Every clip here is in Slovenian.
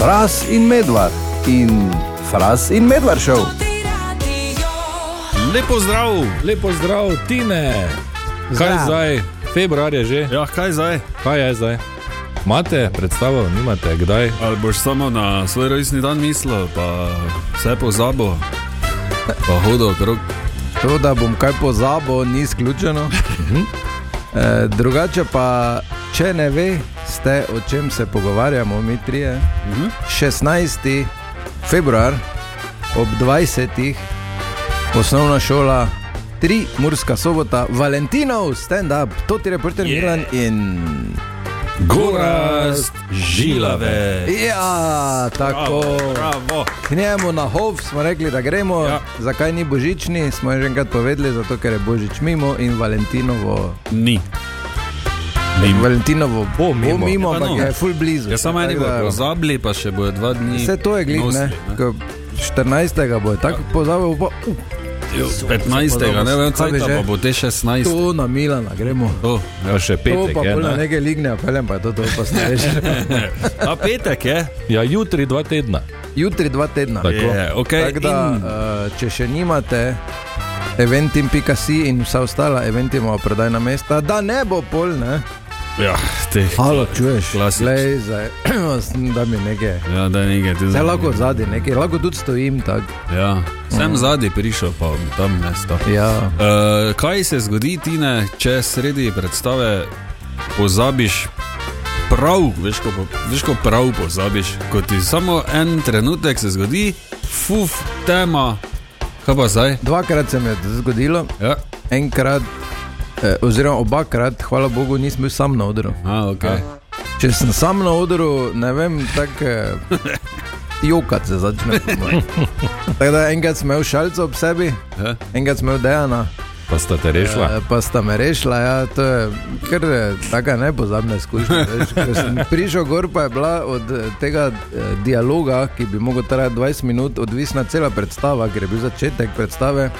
Fras in medvard in Fras in medvard šel. Lepo zdrav, Lepo zdrav, Tine. Kaj Zdrav. zdaj? Februar je že. ja, kaj zdaj? Kaj je zdaj? Imate predstavo, nimate, kdaj? Ali boš samo na svoj rojstni dan mislil, pa vse pozabo, pa hodil okrog. To, da bom kaj pozabil, ni izključeno. e, drugače pa, če ne ve, ste o čem se pogovarjamo, mi trije. 16. februar ob 20. osnovna šola. Tri, Murska sobota, Valentinov, stand-up, to ti reporter yeah. Milan in. Gorast žilave. Ja, tako. bravo. K njemu na hov smo rekli, da gremo. Ja. Zakaj ni božični, smo že enkrat povedali, zato ker je božič mimo in Valentinovo. Ni. Ni. Valentinovo Bo mimo. bo mimo Ja, pa ampak no. je full blizu. Ja, samo Tako bodo da- pozabili, pa še bojo dva dni. Vse to je glih, ne? Ko 14. bo je tako pozabil, pa uh, 15. ne vem, Kaj bi že? pa bo te 16. to na Milana gremo. To, Ja, še To petek pa je. na Ne? neke ligne, pelem pa je to, to pa ste veš. A petek je? Ja, jutri dva tedna. Jutri dva tedna. Tako. Je, okay. Tako da, in- uh, če še nimate eventim.si in vsa ostala eventimova prodajna mesta, da ne bo pol, ne? Ja, te. Halo, čuješ? Klasično. Lej, zdaj, da mi nekaj. Ja, da nekaj tudi. Zdaj lahko zadnji nekaj, lahko tudi stojim tako. Ja, sem zadnji prišel, pa tam mesto. Ja. Uh, kaj se zgodi, Tine, če sredi predstave pozabiš prav, veš, ko, veš, ko prav pozabiš, ko ti samo en trenutek se zgodi, fuf, tema, kaj pa zdaj? Dvakrat se mi je zgodilo, Ja, enkrat, eh, oziroma obakrat, hvala Bogu, nisem bil sam na odru. a, okay. Če sem sam na odru, ne vem, tako eh, jokat se začne. Tako da enkrat sem imel šalco ob sebi, ja. enkrat sem imel dejana. Pa sta te rešila. Eh, Pa sta me rešila, ja, to je kar eh, taka nepozabna izkušnja. sem prišel gor, pa je bila od eh, tega dialoga, ki bi lahko trajal 20 minut, odvisna cela predstava, ker je bil začetek predstave.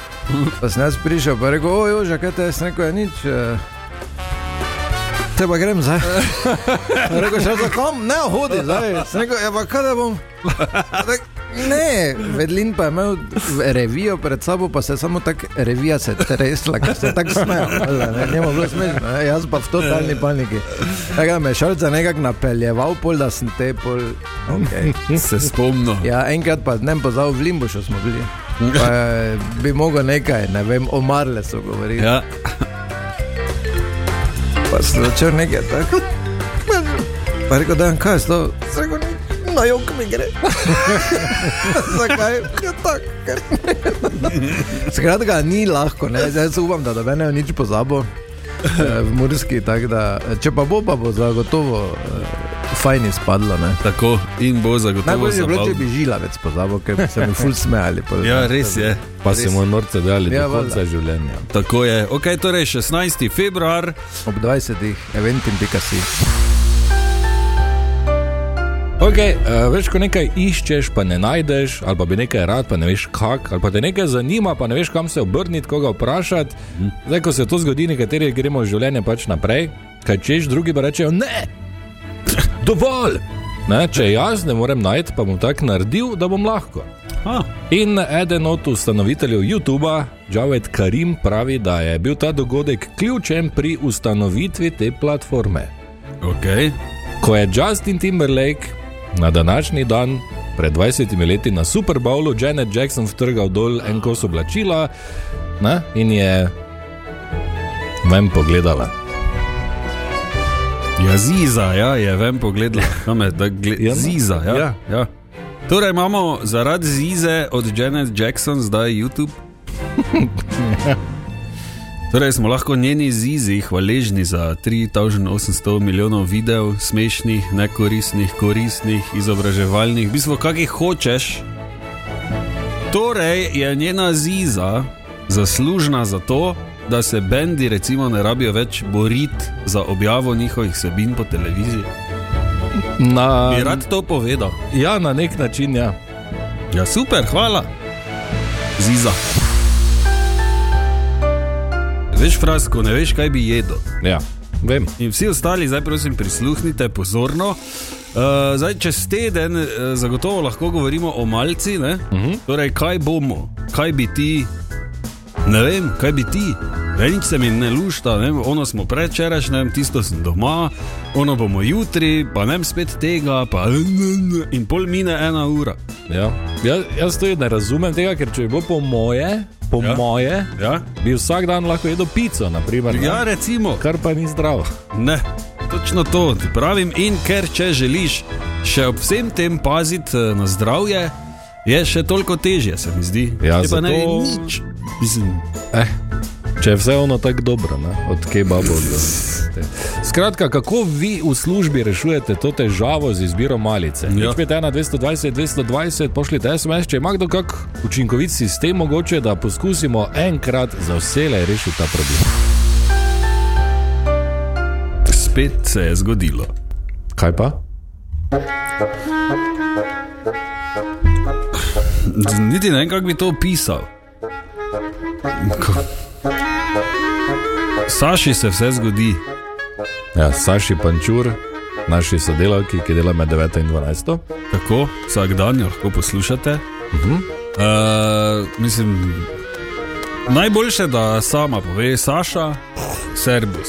Pa sem jaz prišel, je rekel, ojoj, že kaj te je, sem rekel, ja, nič. Te pa grem zdaj. Sem Rekel, še za kom? Ne, hodi zdaj. Sem rekel, ja, pa kaj da bom? Tak, Ne, Vedlin pa je imel revijo pred sabo, pa se je samo tako revija se tresla, ker se tako smejal. Ne, njemu je bilo smešno, ne, jaz pa v totalni paniki. Tako da me je šalca nekako napeljeval, pol, da sem te pol. Okay. Se spomnim. Ja, enkrat pa ne pozabil, v Limbušu smo bili. Pa bi mogel nekaj, ne vem, o Marlesu govoriti. Ja. Pa sem začel nekaj tako. Pa je rekel, da je kaj je to. Rekel, "Nič, Na jok mi gre. Zakaj? Ja, tako. ker- Skratka, ni lahko, ne? zdaj se upam, da da ne nič pozabo eh, v Murski. tako Da, če pa bo, pa bo zagotovo eh, fajn izpadlo. Ne? Tako in bo zagotovo Najbolje je bilo, če bi žilavec pozabo, ker se mi ful smejali. pol. Ja, res je. Pa se mu norce dali Ja, do konca valjda. življenja. Tako je. Ok, torej 16. februar. Ob 20. eventim.si. Okay, uh, veš, ko nekaj iščeš, pa ne najdeš, ali pa bi nekaj rad, pa ne veš kako, ali pa te nekaj zanima, pa ne veš kam se obrniti, koga vprašati. Zdaj, ko se to zgodi, nekateri gremo v življenje pač naprej, kaj češ, drugi pa rečejo ne, dovolj. Ne, če jaz ne morem najti, pa bom tako naredil, da bom lahko. Ah, In eden od ustanoviteljev YouTuba, Javed Karim, pravi, da je bil ta dogodek ključen pri ustanovitvi te platforme. ok. Ko je Justin Timberlake na današnji dan, pred 20 leti na Super Bowlu, Janet Jackson vtrgal dol en kos oblačila ne, in je ven pogledala. Ja, ziza, ja, je vem pogledala. Kam je, da gle, Ja, no. ziza. Ja. ja. ja. Torej imamo zaradi zize od Janet Jackson zdaj YouTube. Torej smo lahko njeni zizi hvaležni za 3800 milijonov videov, smešnih, nekoristnih, koristnih, izobraževalnih, v bistvu kakih hočeš. Torej je njena ziza zaslužna za to, da se bendi recimo ne rabijo več boriti za objavo njihovih sebin po televiziji. Na, Bi rad to povedal. ja, na nek način ja. Ja, super, hvala. Ziza. Veš, frasko, ne veš, kaj bi jedel. ja. Vem. In vsi ostali, zdaj prosim, prisluhnite pozorno. Uh, zdaj, čez teden uh, zagotovo lahko govorimo o malci. Uh -huh. Torej, kaj bomo, kaj bi ti, ne vem, kaj bi ti. Nič se mi ne lušta, ne? ono smo prečerašnjem, tisto sem doma, ono bomo jutri, pa ne spet tega, pa in pol mine ena ura. Ja. Jaz, jaz to ne razumem tega, ker če bi bilo po moje, po Ja. ja. moje, Ja, bi vsak dan lahko jedel pico, naprimer, ne? ja recimo. kar pa ni zdravo. Ne, točno to ti pravim. In ker če želiš še ob vsem tem paziti eh, na zdravje, je še toliko težje, se mi zdi. Ja, Če pa ne zato- vem nič. Mislim, Eh, če je vse ono tako dobro, ne? od kebabov do. te. Skratka, kako vi v službi rešujete to težavo z izbiro malice? Ja. Ja. 5, 220, 220, pošljite SMS, če ima kdo kak učinkovit sistem, mogoče da poskusimo enkrat za vse rešiti ta problem. spet se je zgodilo. Kaj pa? Niti ne vem, kako bi to opisal. Ko... Saši se vse zgodi. Ja, Saši Pančur, naši sodelavki, ki dela med 9 in 12. Tako, vsak dan jo lahko poslušate. Uh -huh. uh, mislim, najboljše, da sama pove, Saša, servus.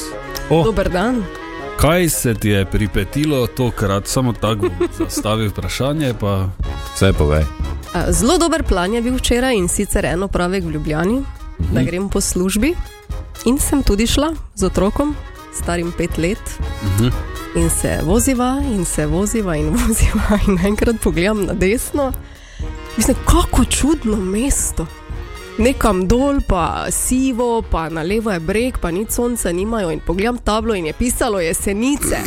Oh, Dober dan. kaj se ti je pripetilo tokrat, samo tako bom zastavil vprašanje. Pa... Vse povej. A, Zelo dober plan je bil včeraj in sicer eno pravek v Ljubljani, da grem po službi. In sem tudi šla z otrokom, starim pet let. In se voziva, in se voziva, in voziva, in enkrat pogledam na desno. Mislim, kako čudno mesto. Nekam dol, pa sivo, pa na levo je breg, pa nič sonca nimajo. In pogledam tablo in je pisalo jesenice.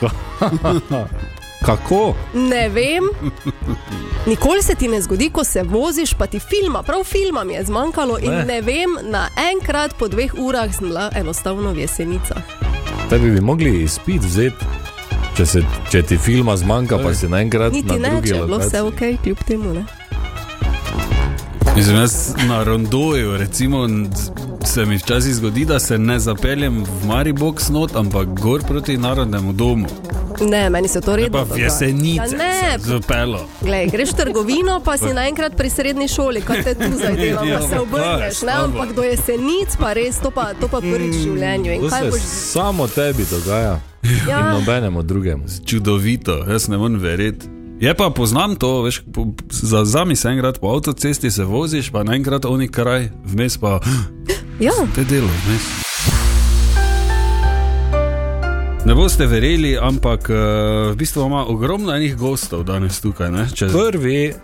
Kako? Ne vem. Nikoli se ti ne zgodi, ko se voziš, pa ti filma, prav filma mi je zmanjkalo in Ne. ne vem, naenkrat po dveh urah sem bila enostavno v jesenicah. Tebi bi mogli izpit vzeti, če, se, če ti filma zmanjka, pa si naenkrat Niti na ne, drugi če je bilo vse ok, kljub temu. Ne? Mislim, jaz na rondoju, recimo, se mi včasih zgodi, da se ne zapeljem v Maribor snot, ampak gor proti narodnemu domu. Ne, meni se to redno pa jesenice, Ja, ne, zapelo. Glej, greš v trgovino, pa si naenkrat pri srednji šoli, kaj te tu zdaj delamo, Ja, se obrneš. Ne, ampak do jesenic pa res, to pa, to pa prvič v življenju. In kaj se boš? samo tebi dogaja, in Ja, nobenemu drugemu. Čudovito, jaz ne morem verjeti. Je pa poznam to, veš, po- za zami se enkrat po avtocesti se voziš, pa naenkrat oni kraj, vmes pa ja. te delo, vmes. Ne boste verjeli, ampak uh, v bistvu ima ogromno enih gostov danes tukaj. Ne? Če, Prvi,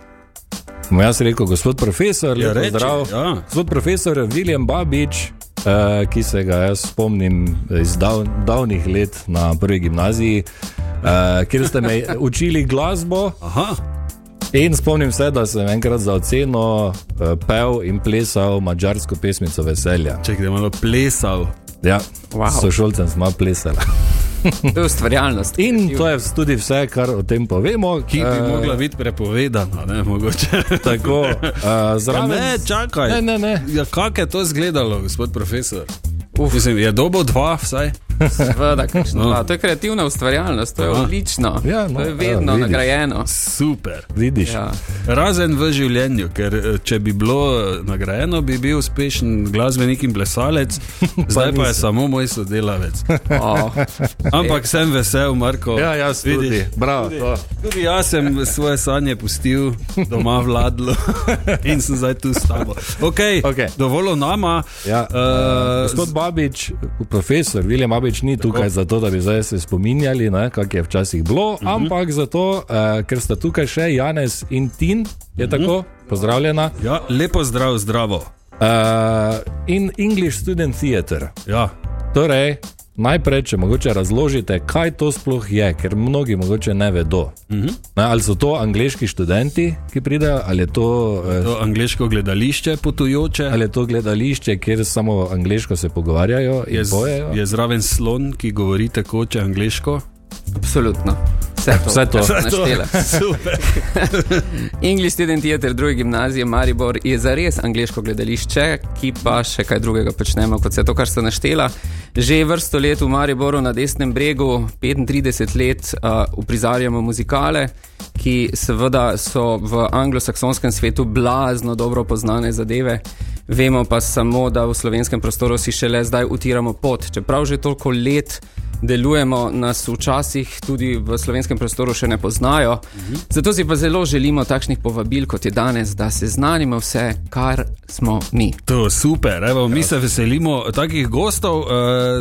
bom jaz rekel, gospod profesor, Ja, reči, zdrav. ja. Gospod profesor William Babič, uh, ki se ga jaz spomnim iz dav, davnih let na prvi gimnaziji, uh, kjer ste me učili glasbo. Aha, In spomnim se, da sem enkrat za oceno uh, pel in plesal mačarsko pesmico Veselja. če gremo malo plesal. Ja, Wow. sošolcem smo plesali. To je ustvarjalnost. In to je tudi vse, kar o tem povemo. Ki bi Eh, mogla biti prepovedana, ne mogoče. Tako, uh, Ja, zraven. ne, čakaj. Ne, ne, ne. Ja, kako je to izgledalo, gospod profesor? Uf. Mislim, je dobo dva, vsaj. Seveda, kakšno No. dva. To je kreativna ustvarjalnost, to je Aha. odlično. Ja, no, to je ja, vedno vidiš. nagrajeno. Super. Vidiš. Ja. Razen v življenju, ker eh, če bi bilo eh, nagrajeno, bi bil uspešen glasbenik in plesalec, zdaj pa je samo moj sodelavec. Oh, Ampak sem vesel, Marko. Ja, jaz tudi. Vidiš, Bravo, to. Tudi jaz sem svoje sanje pustil doma vladlo in sem zdaj tu s tabo. Okay, Okej. Dovolj o nama. Ja, Eh, uh, gospod Babič, profesor William Babič ni tukaj zato, da bi zdaj se spominjali, ne, kak je včasih bilo, uh -huh. ampak zato, uh, ker sta tukaj še Janez in Tin, je uh -huh. tako, pozdravljena. Ja, lepo zdrav, zdravo. Uh, in English Student Theatre. Ja. Torej, najprej, če mogoče razložite, kaj to sploh je, ker mnogi mogoče ne vedo. Uh -huh. ne, ali so to angliški študenti, ki pridejo, ali je to. Uh, To angliško gledališče potujoče. Ali je to gledališče, kjer samo angliško se pogovarjajo in Je, bojejo? je zraven slon, ki govori tekoče angliško. Absolutno. Vse to. Vse to. Naštela. Super. English Student Theatre druge gimnazije Maribor je zares angliško gledališče, ki pa še kaj drugega počnemo kot vse to, kar ste naštela. Že vrsto let v Mariboru na desnem bregu, 35 let, uh, uprizarjamo muzikale, ki seveda so v anglosaksonskem svetu blazno dobro poznane zadeve. Vemo pa samo, da v slovenskem prostoru si šele zdaj utiramo pot. Čeprav že toliko let delujemo, nas včasih tudi v slovenskem prostoru še ne poznajo. Zato si pa zelo želimo takšnih povabil, kot je danes, da se znanimo vse, kar smo mi. To je super, Evo, mi se veselimo takih gostov. Uh,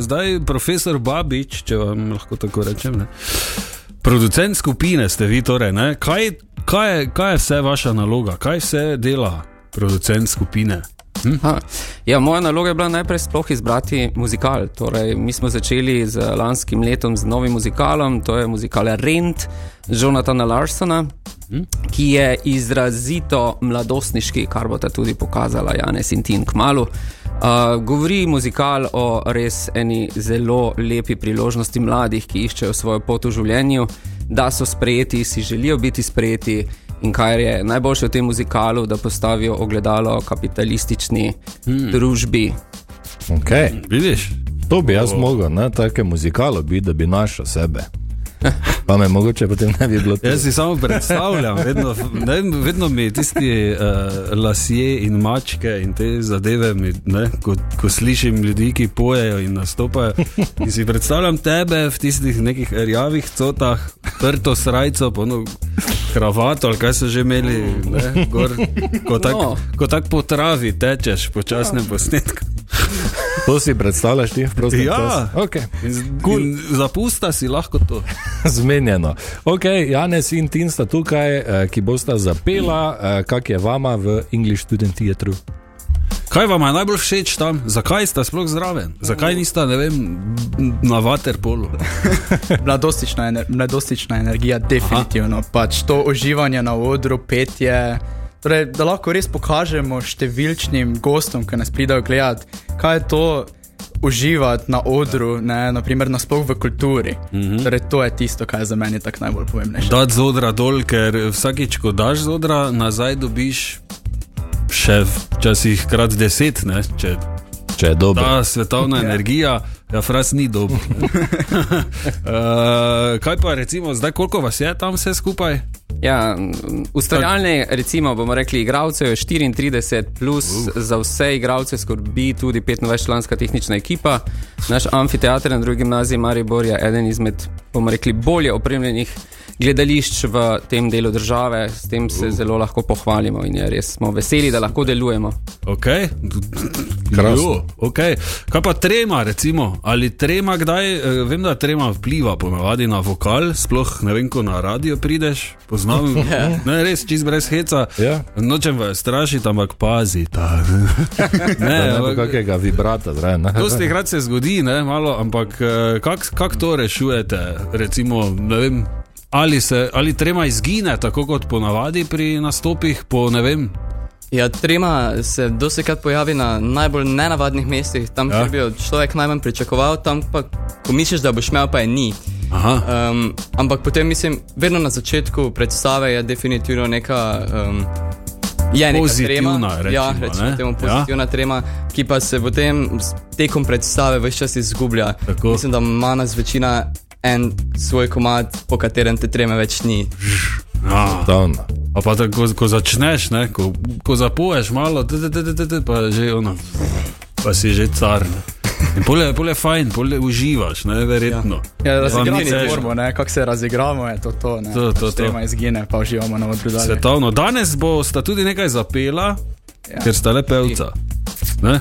zdaj, profesor Babič, če vam lahko tako rečem. Ne? Producent skupine ste vi, torej, ne? kaj, kaj, je, kaj je vse vaša naloga, kaj vse dela producent skupine? Ha. Ja, moja naloga je bila najprej sploh izbrati muzikal. Torej, mi smo začeli z lanskim letom z novim muzikalom, to je muzikal Rent Jonathana Larsona, ki je izrazito mladostniški, kar bo ta tudi pokazala Janes in Tin Kmalu. Uh, govori muzikal o res eni zelo lepi priložnosti mladih, ki iščejo svojo pot v življenju, da so sprejeti, si želijo biti sprejeti. In kar je najboljše v tem muzikalu, da postavijo ogledalo kapitalistični hmm. družbi. Okay. Vidiš? To bi jaz mogel, ne, take muzikalo biti, da bi našel sebe. Pa me mogoče potem ne bi bilo tako. Jaz si samo predstavljam, vedno, ne, vedno mi tisti uh, lasje in mačke in te zadeve, mi, ne, ko, ko slišim ljudi, ki pojejo in nastopajo. In si predstavljam tebe v tistih nekih rjavih cotah, prto srajco, pono kravato ali kaj so že imeli, ne, gor, ko tako No. tak po travi tečeš po časnem posnetku. To si predstavljaš ti, prosim. Ja. Okay. In, z- in zapusta si lahko to. Zmenjeno. Ok, Janes in Tin sta tukaj, eh, ki bosta zapela, eh, kak je vama v English Student Theatre. Kaj vam je najbolj všeč tam? Zakaj ste sploh zraven? Zakaj niste, ne vem, na vaterpolu? Mladostična, ener, mladostična energija, definitivno. Pač to uživanje na odru, petje. Torej, da lahko res pokažemo številčnim gostom, ki nas pridejo gledati, kaj je to uživati na odru, ne, naprimer nasploh v kulturi. Mm -hmm. torej, to je tisto, kar je za mene tako najbolj pomembnejše. Dati z odra dol, ker vsakič, ko daš z odra, nazaj dobiš še včasih krat deset, ne? če Če je dobro. ta svetovna energija, ja, fras ni dobro. uh, kaj pa recimo, zdaj koliko vas je tam vse skupaj? Ja, ustvarjalne, recimo, bomo rekli, igralcev je 34, plus uh. za vse igralce skrbi tudi 25-članska tehnična ekipa. Naš amfiteater na drugi gimnaziji Maribor je eden izmed, bomo rekli, bolje opremljenih gledališč v tem delu države, s tem se zelo lahko pohvalimo in je res smo veseli, da lahko delujemo. Okay. Krasno. Jo, Okay. Kaj pa trema, recimo? ali trema kdaj? eh, Vem, da trema vpliva ponavadi na vokal, sploh ne vem, ko na radio prideš, poznam. ne, res, čist brez heca. Ja. Nočem vas strašiti, ampak pazi. Ta. ne, Ne, ampak, kakega vibrata zraven. ne. Dosti krat se zgodi, ne, malo, ampak eh, kako kak to rešujete? Recimo, ne vem, ali, se, ali trema izgine, tako kot ponavadi pri nastopih, po ne vem. Ja, trema se dosekrat pojavi na najbolj nenavadnih mestih, tam, Ja. ja. kjer bi jo človek najmanj pričakoval, tam pa, ko misliš, da boš imel, pa je ni. Aha. Um, ampak potem mislim, vedno na začetku predstave je definitivno neka. Um, Je neka Pozitivna, trema, recimo, ja, recimo ne? temu Ja. pozitivna ja. trema, ki pa se potem s tekom predstave vse čas izgublja. Tako. Mislim, da ima nas večina en svoj komad, po katerem te treme več ni. Ah. Totalno. A pa tako, ko, začneš, ne, ko, ko zapoješ malo, te, te, te, te, te, pa že ono, pa si že car. Ne. In pole, pole fajn, pole uživaš, ne, verjetno. Ja, Vam ni razigramo težko. formo, ne, kako se razigramo, je to to. Ne, To, to, Pač to. Trema izgine, pa uživamo na odru dalje. Svetovno. Danes bo sta tudi nekaj zapela, ja. Ja. ker sta le pevca. Ne?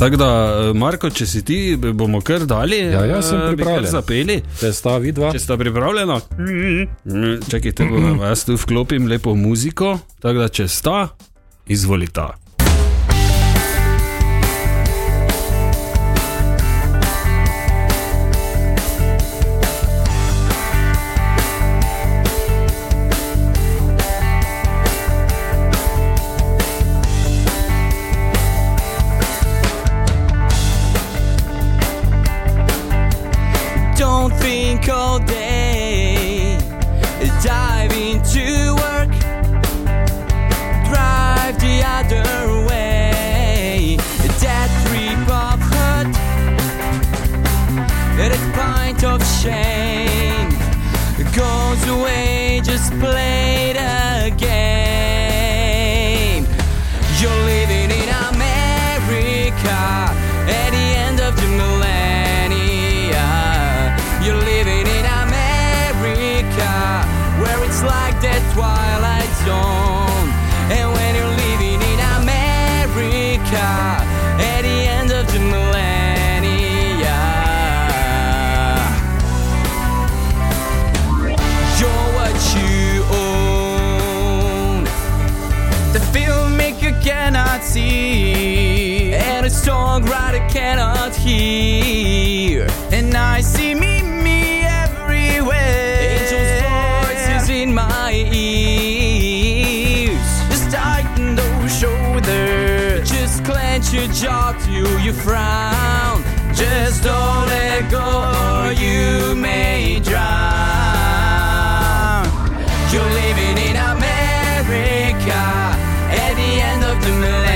Tako da, eh, Marko, če si ti, bomo kar dali. Ja, jaz sem eh, bi kar pripravljen. Zapeli. Če sta vidva, Če sta pripravljena, čakajte, da jaz tu vklopim lepo muziko. Tako da, če sta, izvolita. cold day. Dive into work, drive the other way. That trip of hurt, that pint of shame goes away, just played. Hear. And I see me, me everywhere. Angels' voices in my ears. Just tighten those shoulders. Just clench your jaw till you frown. Just don't let go, or you may drown. You're living in America at the end of the millennia.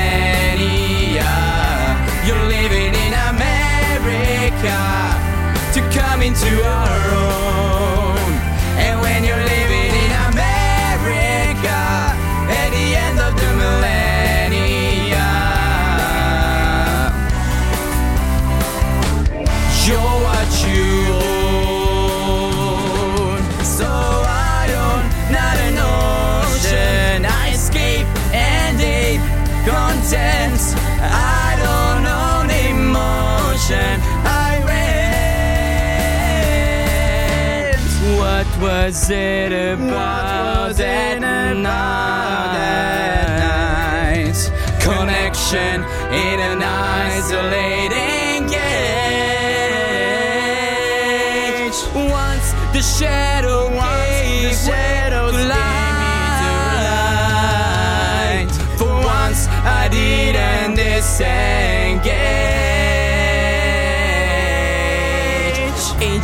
What was it about that night? Connection in an isolating cage. Once the shadow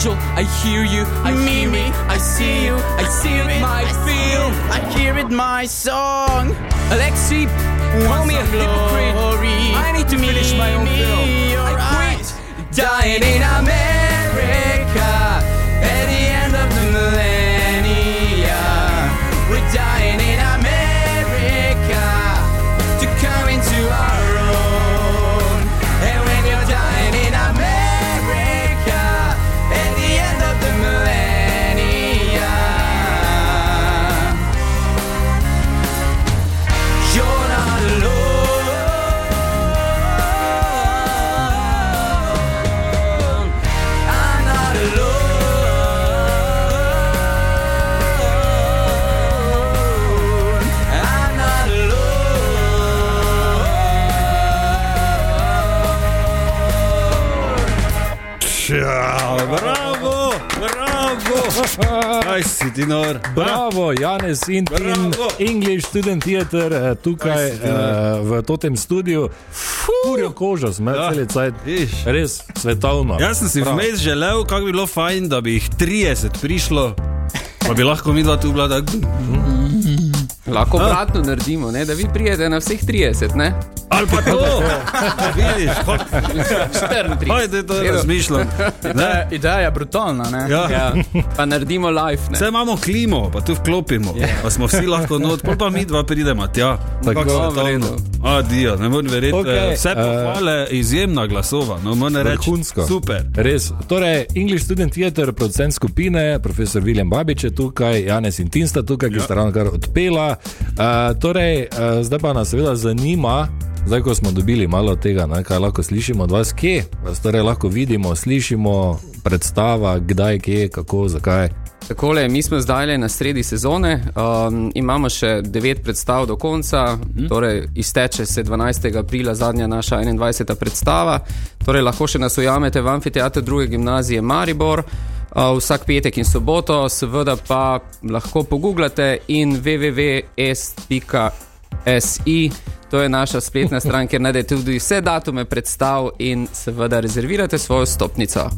Angel, I hear you, I hear me, I see you, I see it, my feel, I hear it, my song. Alexi, call me a hypocrite. I need to finish my own film. I quit dying in America si ti nor? Bravo, Janez in Bravo. English Student Theater, eh, tukaj Kaj uh, v tem studiu. Furijo kožo, smo Ja, cel viš. Res svetovno. Jaz sem si vmes želel, kako bi bilo fajn, da bi jih 30 prišlo, pa bi lahko mi dva tu bila tako. Lahko obratno naredimo, ne? da vi prijete na vseh 30, ne? Ali pa to, vidiš, kako 34. je to razmišljam. Ne? Ideja je brutalna, ne? Ja. Ja, pa naredimo live. Ne? Vse imamo klimo, pa tu vklopimo, pa smo vsi lahko not, pol pa mi dva pridemo tja. Tako, redu. Adijo, ne morem verjeti. Okay, Vse eh, pohvale, izjemna glasova, no moram reči. Vrhunsko. Super. Res. Torej, English Student Theater, producent skupine, profesor William Babič je tukaj, Janez in Tinsta tukaj, ki ja. sta ravno kar odpela. Uh, torej, uh, zdaj pa nas seveda zanima. Zdaj, ko smo dobili malo tega, ne, kaj lahko slišimo od vas, kje vas torej lahko vidimo, slišimo, predstava, kdaj, kje, kako, zakaj. Takole, mi smo zdaj na sredi sezone, um, imamo še devet predstav do konca, mm. torej izteče se 12. aprila zadnja naša 21. predstava. Torej, lahko še nas ujamete v amfiteatru druge gimnazije Maribor. Uh, vsak petek in soboto, seveda pa lahko pogooglate in www.s.si, to je naša spletna stran, kjer najdete tudi vse datume predstav in seveda rezervirate svojo stopnico.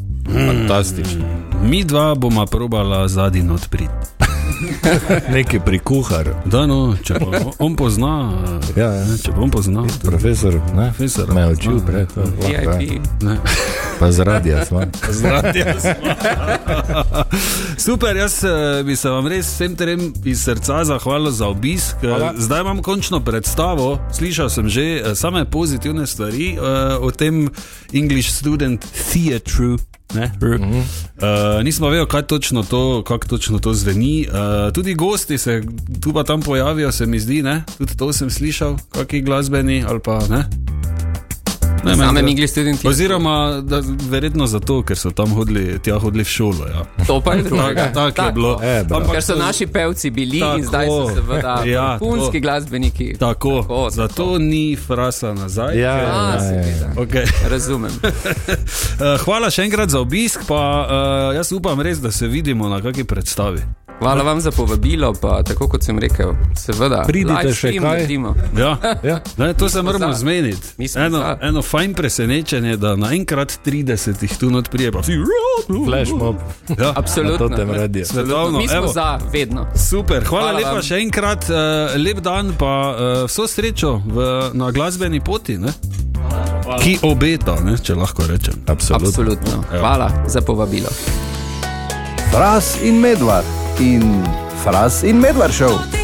Fantastično. Mi dva bomo probala zadnji odpriti. Neki pri kuharju. Da, no, če pa on pozna, Ja, ja. ne, če pa on pozna, Profesor, ne? Profesor. Me je učil prej, ja. Ne. pa z radija smo. Zdravje Super, jaz eh, bi se vam res vsem trem iz srca zahvalil za obisk. Eh, Hvala. Zdaj imam končno predstavo. Slišal sem že eh, same pozitivne stvari uh, o tem English Student Theatre. Ne, mm -hmm. uh, nismo vedeli, kaj točno to, kako točno to zveni. Uh, tudi gosti se tu pa tam pojavijo, se mi zdi, ne? tudi to sem slišal, kakšni glasbeni ali pa ne. Ne, Same English studenti. Oziroma, da, verjetno zato, ker so tam hodili, tja hodili v šolo. Ja. To pa je drugače. Tako je bilo. E, bravo. Ker so naši pevci bili Tako. in zdaj so seveda Ja, punski glasbeniki. Tako, Tako, zato ni frasa nazaj. Ja, ja, ja, seveda. ja. Okay. Razumem. Eh, Hvala še enkrat za obisk, pa uh, jaz upam res, da se vidimo na kakšni predstavi. Hvala vam za povabilo, pa tako kot sem rekel, seveda. Pridite še kaj? naredimo. Ja. Ja. Ne, to se moramo zmeniti. Mi Eno, za. eno fajn presenečenje, da naenkrat 30 jih tu not prije, pa vsi. Flash mob. Ja. Absolutno. Na totem radiju. Svetovno, Mi smo evo. za, vedno. Super, hvala, Hvala hvala lepa vam. še enkrat, uh, lep dan, pa uh, vso srečo v, na glasbeni poti, ne? ki obeta, ne, če lahko rečem. Absolutno. Absolutno. Hvala za povabilo. Fras in medvard in Fras in medvard šel.